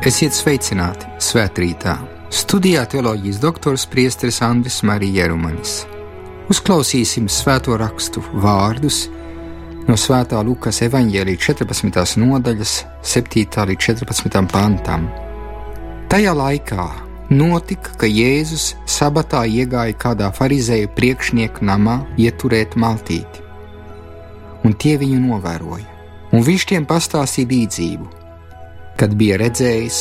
Esiet sveicināti svētkrītā. Studijā teoloģijas doktors Priesteris Andris Marija Jerumanis. Uzklausīsim svēto rakstu vārdus no Svētā Lukas evanģēlīja 14. nodaļas, 7. līdz 14. pantam. Tajā laikā notika, ka Jēzus sabatā iegāja kādā farizēju priekšnieku namā ieturēt maltīti, un tie viņu novēroja, un viņš tiem pastāstīja līdzību kad bija redzējis,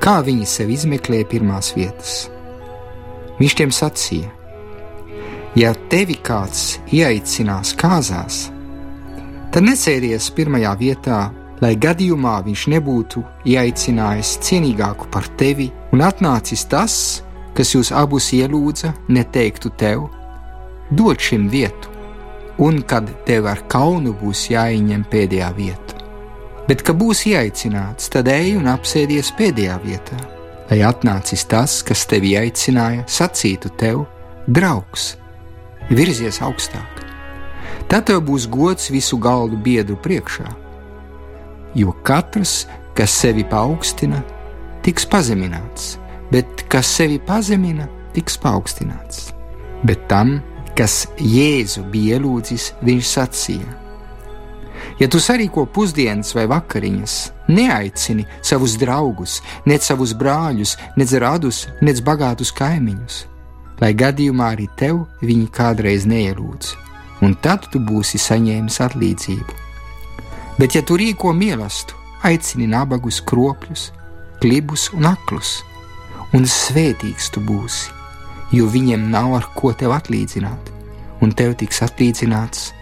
kā viņi sev izmeklēja pirmās vietas. Viņš tiem sacīja: Ja tevi kāds ieaicinās kāzās, tad nesēdies pirmajā vietā, lai gadījumā viņš nebūtu ieaicinājis cienīgāku par tevi un atnācis tas, kas jūs abus ielūdza, neteiktu tev, dod šim vietu, un kad tev ar kaunu būs jāieņem pēdējā vieta bet ka būs ieaicināts, tad ej un apsēdies pēdējā vietā. Lai atnācis tas, kas tevi aicināja, sacītu tev, draugs, virzies augstāk. Tad tev būs gods visu galdu biedru priekšā. Jo katrs, kas sevi paaugstina, tiks pazemināts, bet kas sevi pazemina, tiks paaugstināts. Bet tam, kas Jēzu bija ielūdzis, viņš sacīja: Ja tu sarīko pusdienas vai vakariņas, neaicini savus draugus, ne savus brāļus, ne radus, ne bagātus kaimiņus, lai gadījumā arī tev viņi kādreiz neielūdz, un tad tu būsi saņēmis atlīdzību. Bet, ja tu rīko mīlestību, aicini nabagus, kropļus, klibus un aklus, un svētīgs tu būsi, jo viņiem nav ar ko tev atlīdzināt, un tev tiks atlīdzināts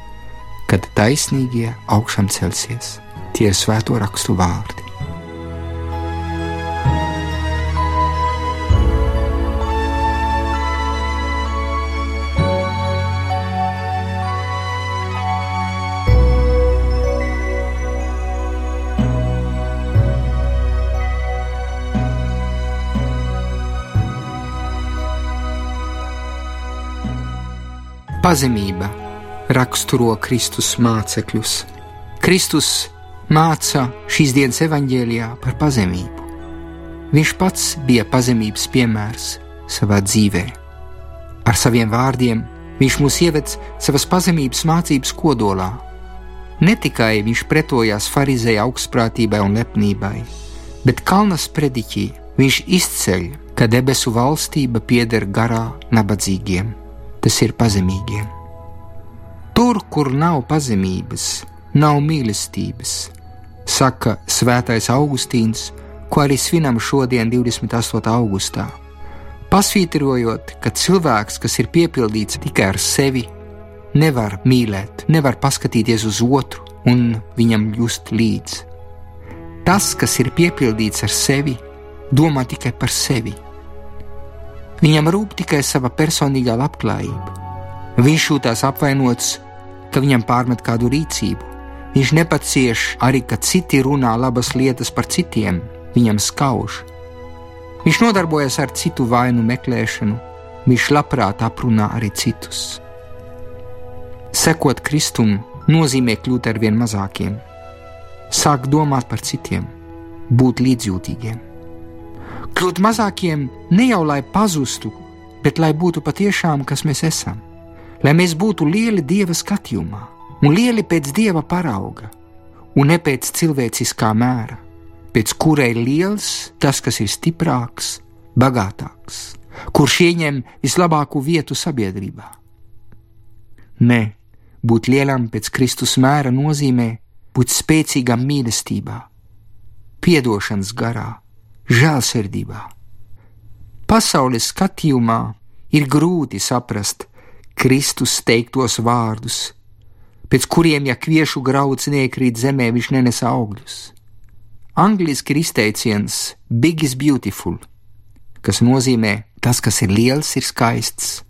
kad taisnīgie augšām celsies. Tie ir svēto rakstu vārdi. Pazemība raksturo Kristus mācekļus. Kristus māca šīs dienas evaņģēlijā par pazemību. Viņš pats bija pazemības piemērs savā dzīvē. Ar saviem vārdiem viņš mūs ieved savas pazemības mācības kodolā. Ne tikai viņš pretojās farizēja augstprātībai un lepnībai, bet kalnas prediķī viņš izceļ, ka debesu valstība pieder garā nabadzīgiem, tas ir pazemīgiem. Tur, kur nav pazemības, nav mīlestības, saka Svētais Augustīns, ko arī svinam šodien, 28. augustā. Pasvītrojot, ka cilvēks, kas ir piepildīts tikai ar sevi, nevar mīlēt, nevar paskatīties uz otru un viņam just līdzi. Tas, kas ir piepildīts ar sevi, domā tikai par sevi. Viņam rūp tikai sava personīgā labklājība. Viņš jūtas apvainots ka viņam pārmet kādu rīcību. Viņš nepacieš arī, ka citi runā labas lietas par citiem, viņam skauž. Viņš nodarbojas ar citu vainu meklēšanu, viņš labprāt aprunā arī citus. Sekot Kristum nozīmē kļūt ar vien mazākiem, sākt domāt par citiem, būt līdzjūtīgiem. Kļūt mazākiem ne jau lai pazustu, bet lai būtu patiešām, kas mēs esam lai mēs būtu lieli dieva skatījumā un lieli pēc dieva parauga, un ne pēc cilvēciskā mēra, pēc kura ir liels tas, kas ir stiprāks, bagātāks, kurš ieņem vislabāko vietu sabiedrībā. Nē, būt lielam pēc Kristus mēra nozīmē būt spēcīgam mīlestībā, piedošanas garā, žēlsirdībā. Pasaules skatījumā ir grūti saprast, Kristus teiktos vārdus, pēc kuriem, ja kviešu grauds neiekrīt zemē, viņš nenes augļus. Angliski ir izteiciens Big is beautiful, kas nozīmē tas, kas ir liels, ir skaists,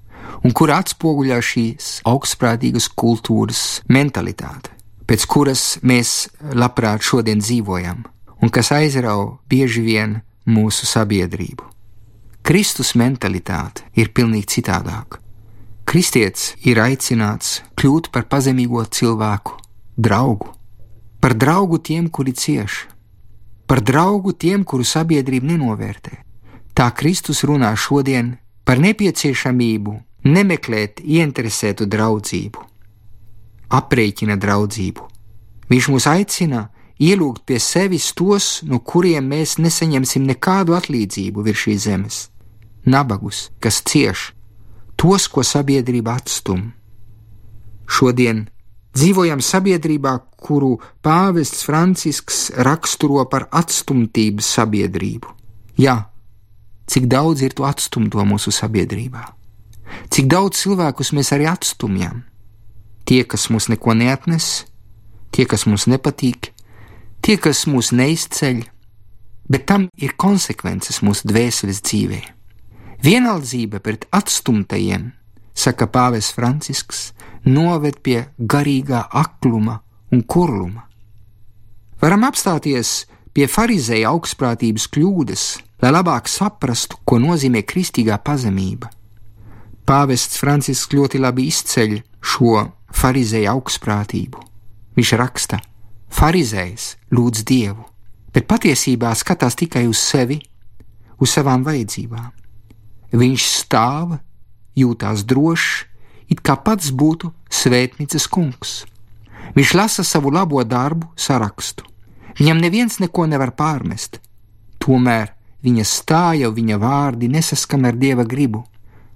un kur atspoguļo šīs augstprātīgas kultūras mentalitāte, pēc kuras mēs labprāt šodien dzīvojam, un kas aizrauga bieži vien mūsu sabiedrību. Kristus mentalitāte ir pilnīgi citādāka. Kristietis ir aicināts kļūt par pazemīgo cilvēku, draugu, par draugu tiem, kuri cieš, par draugu tiem, kuru sabiedrība nenovērtē. Tā Kristus runā šodien par nepieciešamību nemeklēt ieinteresētu draudzību, aprēķina draudzību. Viņš mūs aicina ielūgt pie sevis tos, no kuriem mēs nesaņemsim nekādu atlīdzību virs šīs zemes - nabagus, kas cieš, tos, ko sabiedrība atstum. Šodien dzīvojam sabiedrībā, kuru pāvests Francisks raksturo par atstumtības sabiedrību. Jā, cik daudz ir to atstumto mūsu sabiedrībā? Cik daudz cilvēkus mēs arī atstumjam? Tie, kas mums neko neatnes, tie, kas mums nepatīk, tie, kas mūs neizceļ, bet tam ir konsekvences mūsu dvēseles dzīvē. Vienaldzība pret atstumtajiem, saka Pāvests Francisks, noved pie garīgā akluma un kurluma. Varam apstāties pie farizēja augstprātības kļūdas, lai labāk saprastu, ko nozīmē kristīgā pazemība. Pāvests Francisks ļoti labi izceļ šo farizēja augstprātību. Viņš raksta: Pharizējs lūdz dievu, bet patiesībā skatās tikai uz sevi, uz savām vajadzībām. Viņš stāv, jūtās drošs, it kā pats būtu svētnīcas kungs. Viņš lasa savu labo darbu sarakstu. Viņam neviens neko nevar pārmest, tomēr viņa stāja viņa vārdi nesaskan ar dieva gribu,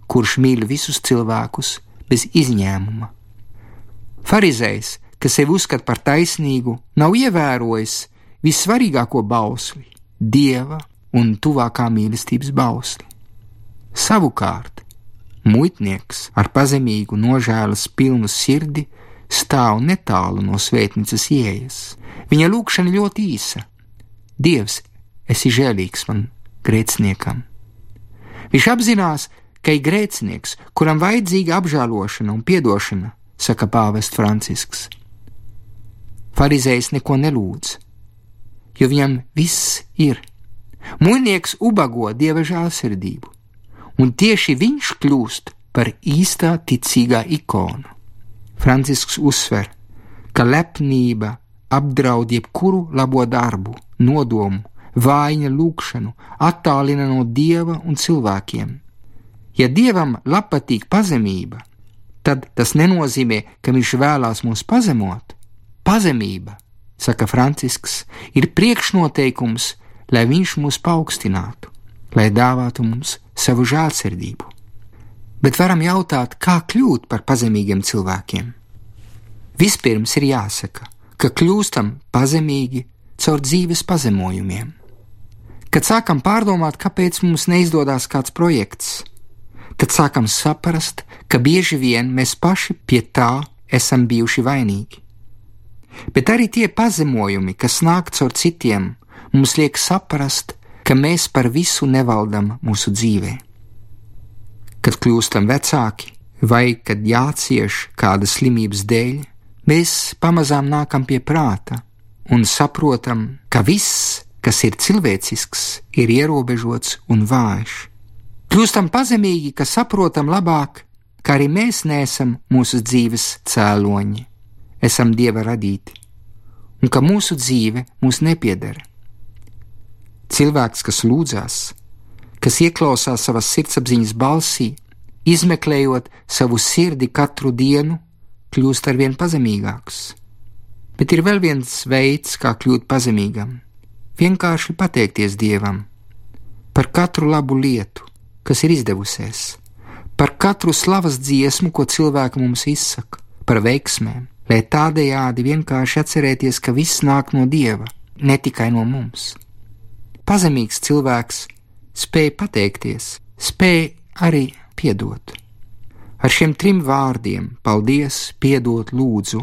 kurš mīl visus cilvēkus bez izņēmuma. Pharizējs, kas sevi uzskata par taisnīgu, nav ievērojis vissvarīgāko bausli - dieva un tuvākā mīlestības bausli. Savukārt, muitnieks ar pazemīgu, nožēlas pilnu sirdi stāv netālu no svētnīcas ieejas. Viņa lūkšana ļoti īsa: Dievs, esi žēlīgs man, grēciniekam! Viņš apzinās, ka ir grēcinieks, kuram vajadzīga apžēlošana un atdošana, saka Pāvests Francisks. Pharizējs neko nelūdz, jo viņam viss ir. Mūžnieks ubago dieva žēlsirdību, un tieši viņš kļūst par īstā ticīgā ikonu. Francisks uzsver, ka lepnība apdraud jebkuru labo darbu, nodomu, vājiņa lūgšanu, attālina no dieva un cilvēkiem. Ja dievam patīk pazemība, tad tas nenozīmē, ka viņš vēlās mūs pazemot. Pazemība, saka Francisks, ir priekšnoteikums, lai viņš mūs paaugstinātu, lai dāvātu mums savu žēlsirdību. Bet varam jautāt, kā kļūt par pazemīgiem cilvēkiem? Vispirms ir jāsaka, ka kļūstam pazemīgi caur dzīves pazemojumiem. Kad sākam pārdomāt, kāpēc mums neizdodas kāds projekts, tad sākam saprast, ka bieži vien mēs paši pie tā esam bijuši vainīgi. Bet arī tie pazemojumi, kas nāk caur citiem, mums liek saprast, ka mēs par visu nevaldam mūsu dzīvē. Kad kļūstam vecāki, vai kad jācieš kāda slimības dēļ, mēs pamazām nākam pie prāta un saprotam, ka viss, kas ir cilvēcisks, ir ierobežots un vājš. Kļūstam pazemīgi, ka saprotam labāk, ka arī mēs neesam mūsu dzīves cēloņi esam Dieva radīti, un ka mūsu dzīve mūs nepiedara. Cilvēks, kas lūdzās, kas ieklausās savas sirdsapziņas balsī, izmeklējot savu sirdi katru dienu, kļūst arvien pazemīgāks. Bet ir vēl viens veids, kā kļūt pazemīgam - vienkārši pateikties Dievam par katru labu lietu, kas ir izdevusies, par katru slavas dziesmu, ko cilvēki mums izsaka, par veiksmēm, lai tādējādi vienkārši atcerēties, ka viss nāk no Dieva, ne tikai no mums. Pazemīgs cilvēks spēja pateikties, spēja arī piedot. Ar šiem trim vārdiem - paldies, piedot, lūdzu,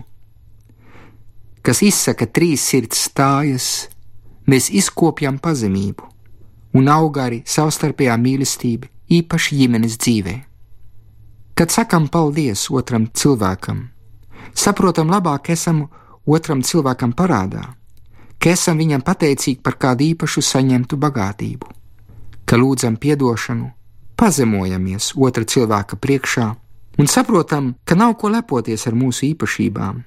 kas izsaka trīs sirds stājas, mēs izkopjam pazemību un aug arī savstarpējā mīlestība, īpaši ģimenes dzīvē. Kad sakam paldies otram cilvēkam, saprotam labāk, esam otram cilvēkam parādā, ka esam viņam pateicīgi par kādu īpašu saņemtu bagātību, ka lūdzam atdošanu, pazemojamies otra cilvēka priekšā un saprotam, ka nav ko lepoties ar mūsu īpašībām,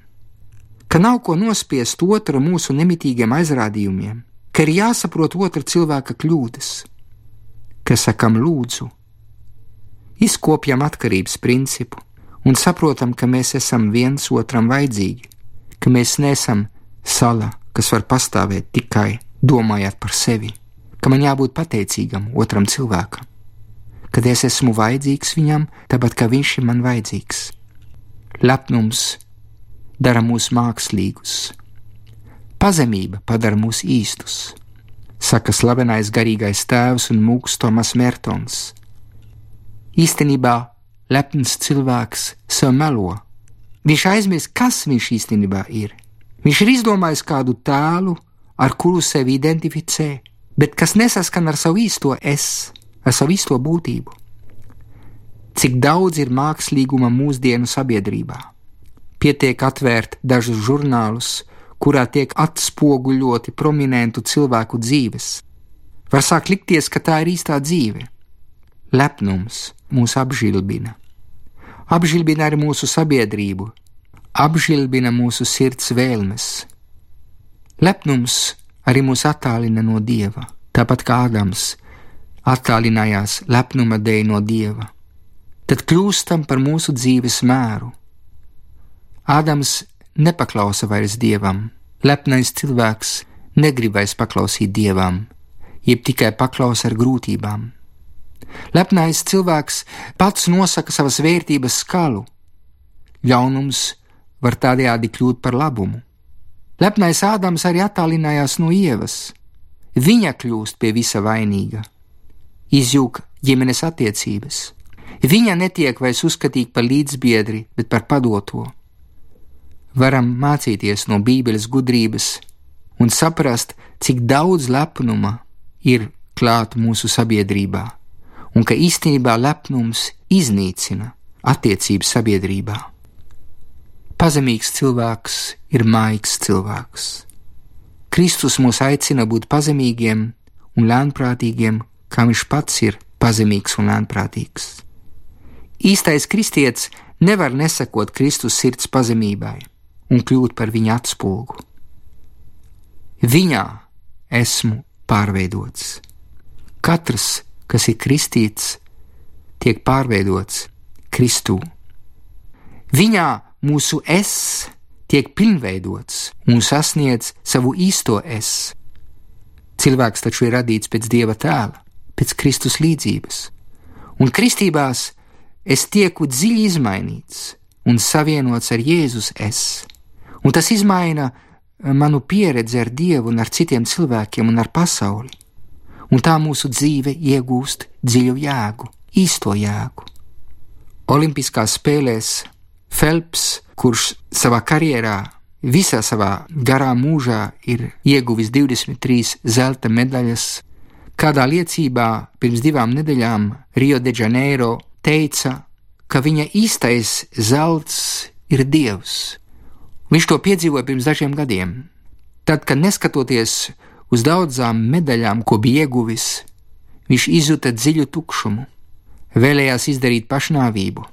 ka nav ko nospiest otru mūsu nemitīgiem aizrādījumiem, ka ir jāsaprot otra cilvēka kļūdas, ka sakam lūdzu, izkopjam atkarības principu un saprotam, ka mēs esam viens otram vajadzīgi, ka mēs nesam sala, kas var pastāvēt tikai domājot par sevi, ka man jābūt pateicīgam otram cilvēkam, kad es esmu vajadzīgs viņam, tāpat kā viņš ir man vajadzīgs. Lepnums dara mūs mākslīgus, pazemība padara mūs īstus, saka slavenais garīgais tēvs un mūks Tomas Mertons. Īstenībā lepns cilvēks sev melo. Viņš aizmirst, kas viņš īstenībā ir. Viņš ir izdomājis kādu tēlu, ar kuru sevi identificē, bet kas nesaskan ar savu īsto es, ar savu īsto būtību. Cik daudz ir mākslīguma mūsdienu sabiedrībā? Pietiek atvērt dažus žurnālus, kurā tiek atspoguļoti prominentu cilvēku dzīves. Var sākt likties, ka tā ir īstā dzīve. Lepnums mūs apžilbina apžilbina arī mūsu sabiedrību, apžilbina mūsu sirds vēlmes. Lepnums arī mūs attālina no dieva, tāpat kā Ādams attālinājās lepnuma dēļ no dieva. Tad kļūstam par mūsu dzīves mēru. Ādams nepaklausa vairs dievam, lepnais cilvēks negrib vairs paklausīt dievam, jeb tikai paklausa ar grūtībām. Lepnais cilvēks pats nosaka savas vērtības skalu. Ļaunums var tādējādi kļūt par labumu. Lepnais Ādams arī attālinājās no ievas. Viņa kļūst pie visa vainīga. Izjūg ģimenes attiecības. Viņa netiek vairs uzskatīta par līdzbiedri, bet par padoto. Varam mācīties no Bībeles gudrības un saprast, cik daudz lepnuma ir klāt mūsu sabiedrībā un ka īstenībā lepnums iznīcina attiecības sabiedrībā. Pazemīgs cilvēks ir maigs cilvēks. Kristus mūs aicina būt pazemīgiem un lēnprātīgiem, kā viņš pats ir pazemīgs un lēnprātīgs. Īstais kristietis nevar nesakot Kristus sirds pazemībai un kļūt par viņa atspulgu. Viņā esmu pārveidots. Katrs kas ir kristīts, tiek pārveidots Kristū. Viņā mūsu es tiek pilnveidots un sasniedz savu īsto es. Cilvēks taču ir radīts pēc dieva tēla, pēc Kristus līdzības, un kristībās es tieku dziļi izmainīts un savienots ar Jēzus es, un tas izmaina manu pieredzi ar Dievu un ar citiem cilvēkiem un ar pasauli un tā mūsu dzīve iegūst dziļu jēgu, īsto jēgu. Olimpiskās spēlēs Phelps, kurš savā karjerā, visā savā garā mūžā ir ieguvis 23 zelta medaļas, kādā liecībā pirms divām nedēļām Rio de Janeiro teica, ka viņa īstais zelts ir dievs. Viņš to piedzīvoja pirms dažiem gadiem. Tad, kad neskatoties Uz daudzām medaļām, ko bija ieguvis, viņš izjuta dziļu tukšumu, vēlējās izdarīt pašnāvību,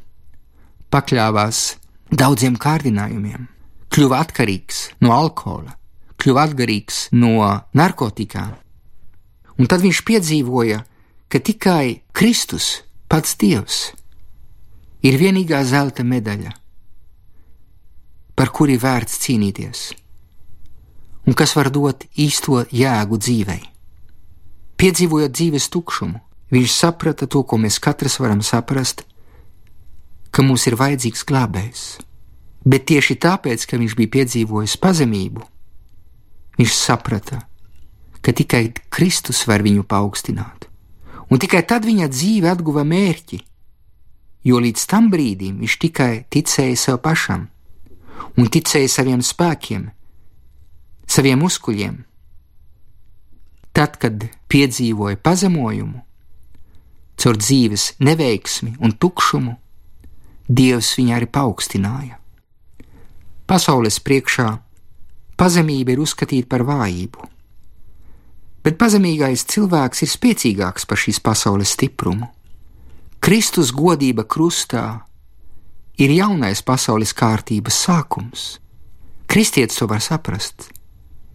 pakļāvās daudziem kārdinājumiem, kļuva atkarīgs no alkohola, kļuva atkarīgs no narkotikām. Un tad viņš piedzīvoja, ka tikai Kristus, pats Dievs, ir vienīgā zelta medaļa, par kuri vērts cīnīties un kas var dot īsto jēgu dzīvei. Piedzīvojot dzīves tukšumu, viņš saprata to, ko mēs katrs varam saprast, ka mums ir vajadzīgs glābējs. Bet tieši tāpēc, ka viņš bija piedzīvojis pazemību, viņš saprata, ka tikai Kristus var viņu paaugstināt, un tikai tad viņa dzīve atguva mērķi, jo līdz tam brīdim viņš tikai ticēja sev pašam un ticēja saviem spēkiem, saviem muskuļiem. Tad, kad piedzīvoja pazemojumu, caur dzīves neveiksmi un tukšumu, Dievs viņu arī paaugstināja. Pasaules priekšā pazemība ir uzskatīta par vājību, bet pazemīgais cilvēks ir spēcīgāks par šīs pasaules stiprumu. Kristus godība krustā ir jaunais pasaules kārtības sākums. Kristietis to var saprast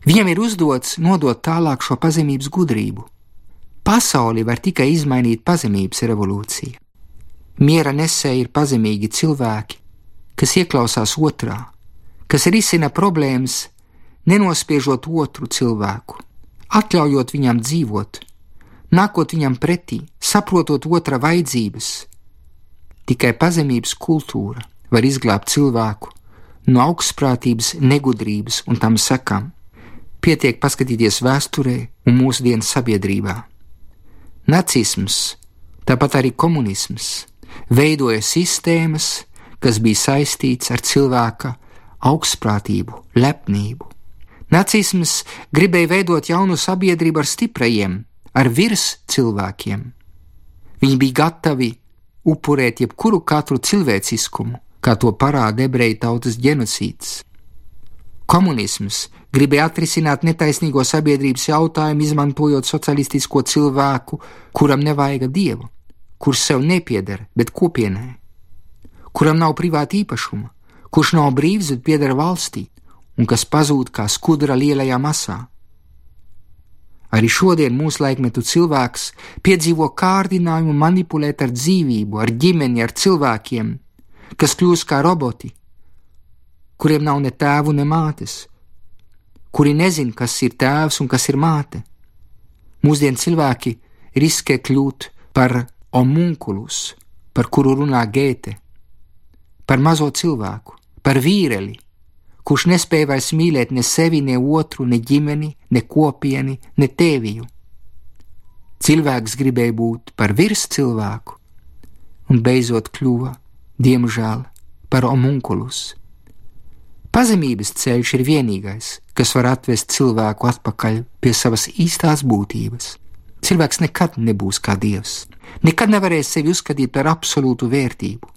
Viņam ir uzdots nodot tālāk šo pazemības gudrību. Pasauli var tikai izmainīt pazemības revolūcija. Miera nesēji ir pazemīgi cilvēki, kas ieklausās otrā, kas risina problēmas, nenospiežot otru cilvēku, atļaujot viņam dzīvot, nākot viņam pretī, saprotot otra vajadzības. Tikai pazemības kultūra var izglābt cilvēku no augstprātības, negudrības un tam sekām. Pietiek paskatīties vēsturē un mūsdienu sabiedrībā. Nacisms, tāpat arī komunisms, veidoja sistēmas, kas bija saistīts ar cilvēka augstprātību, lepnību. Nacisms gribēja veidot jaunu sabiedrību ar stiprajiem, ar virs cilvēkiem. Viņi bija gatavi upurēt jebkuru katru cilvēciskumu, kā to parāda ebreju tautas genocīds. Komunisms gribēja atrisināt netaisnīgo sabiedrības jautājumu, izmantojot socialistisko cilvēku, kuram nevajag dievu, kurš sev nepieder, bet kopienai, kuram nav privāta īpašuma, kurš nav brīvs, bet pieder valstī, un kas pazūd kā skudra lielajā masā. Arī šodien mūsu laikmetu cilvēks piedzīvo kārdinājumu manipulēt ar dzīvību, ar ģimeni, ar cilvēkiem, kas kļūst kā roboti, kuriem nav ne tēvu, ne mātes, kuri nezina, kas ir tēvs un kas ir māte. Mūsdienu cilvēki riskē kļūt par omunkulus, par kuru runā Gēte, par mazo cilvēku, par vīreli, kurš nespēja vairs mīlēt ne sevi, ne otru, ne ģimeni, ne kopieni, ne tēviju. Cilvēks gribēja būt par virs cilvēku, un beidzot kļuva, diemžēl, par omunkulus. Pazemības ceļš ir vienīgais, kas var atvest cilvēku atpakaļ pie savas īstās būtības. Cilvēks nekad nebūs kā dievs, nekad nevarēs sevi uzskatīt par absolūtu vērtību.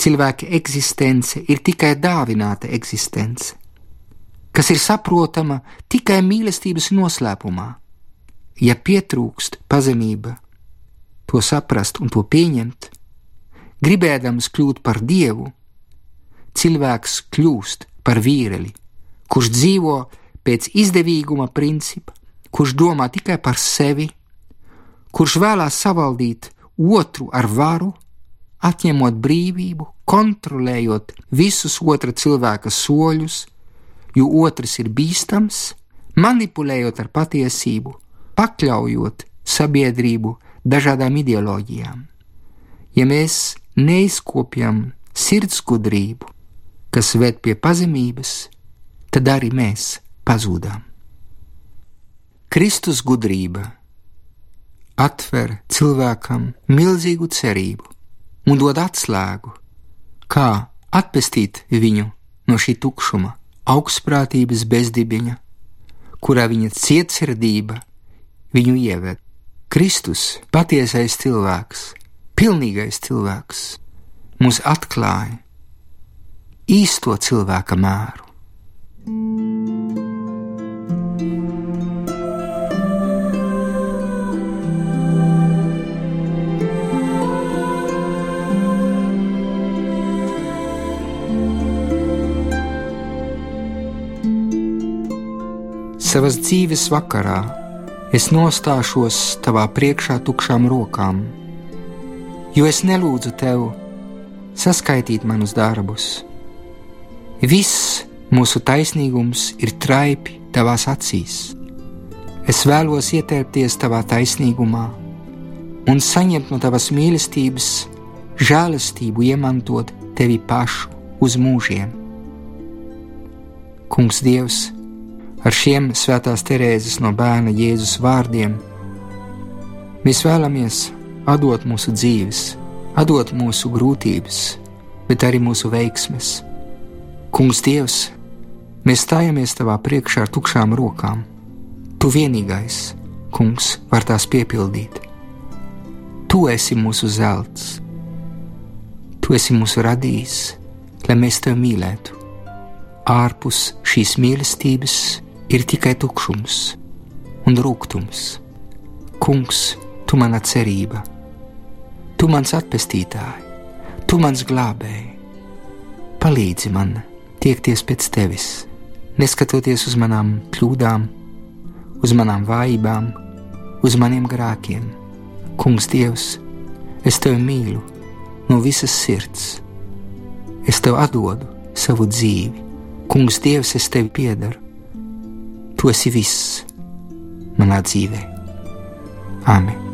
Cilvēka eksistence ir tikai dāvināta eksistence, kas ir saprotama tikai mīlestības noslēpumā. Ja pietrūkst pazemība, to saprast un to pieņemt, gribēdams kļūt par dievu, cilvēks kļūst par vīreli, kurš dzīvo pēc izdevīguma principa, kurš domā tikai par sevi, kurš vēlās savaldīt otru ar varu atņemot brīvību, kontrolējot visus otra cilvēka soļus, jo otrs ir bīstams, manipulējot ar patiesību, pakļaujot sabiedrību dažādām ideoloģijām. Ja mēs neizkopjam sirds gudrību, kas ved pie pazemības, tad arī mēs pazūdām. Kristus gudrība atver cilvēkam milzīgu cerību un dod atslēgu, kā atpestīt viņu no šī tukšuma, augstprātības bezdibiņa, kurā viņa cietsirdība viņu ieved. Kristus, patiesais cilvēks, pilnīgais cilvēks, mums atklāja īsto cilvēka mēru. Savas dzīves vakarā es nostāšos tavā priekšā tukšām rokām, jo es nelūdzu tev saskaitīt manus darbus. Viss mūsu taisnīgums ir traipi tavās acīs. Es vēlos ietērpties tavā taisnīgumā un saņemt no tavas mīlestības žēlastību, iemantot tevi pašu uz mūžiem. Kungs, Dievs! Ar šiem svētās Terēzes no bērna Jēzus vārdiem mēs vēlamies atdot mūsu dzīves, atdot mūsu grūtības, bet arī mūsu veiksmes. Kungs, Dievs, mēs stājamies tavā priekšā ar tukšām rokām. Tu vienīgais, Kungs, var tās piepildīt. Tu esi mūsu zelts, tu esi mūsu radījis, lai mēs tevi mīlētu. Ārpus šīs mīlestības ir tikai tukšums un rūkums. Kungs, tu mana cerība, tu mans atpestītāji, tu mans glābēji. Palīdzi man tiekties pēc tevis, neskatoties uz manām kļūdām, uz manām vājībām, uz maniem grēkiem. Kungs, Dievs, es tevi mīlu no visas sirds. Es tev atdodu savu dzīvi. Kungs, Dievs, es tevi piedaru. Tu esi viss manā dzīvē. Āmen!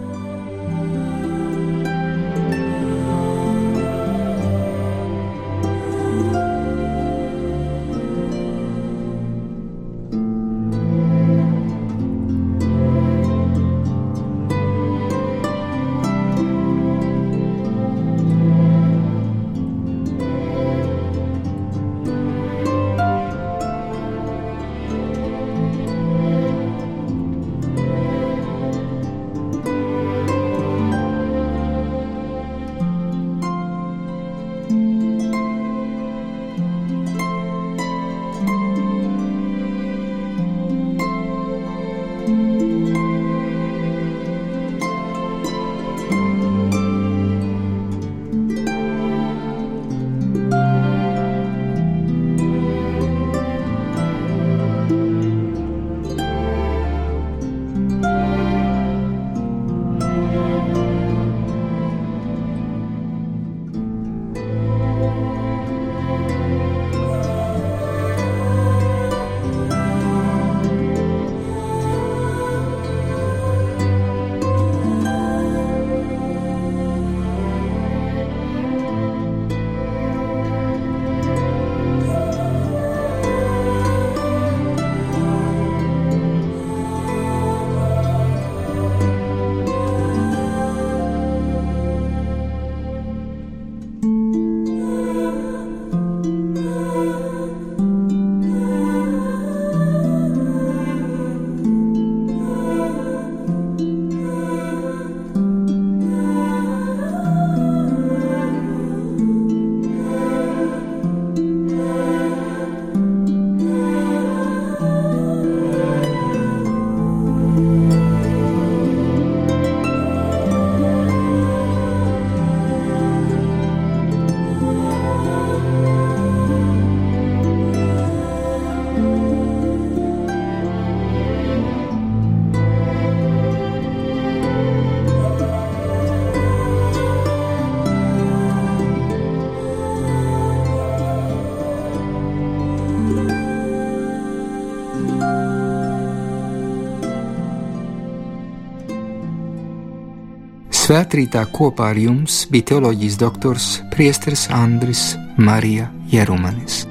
Svētrītā kopā ar jums bija teoloģijas doktors Priesteris Andris Marija Jerumanis.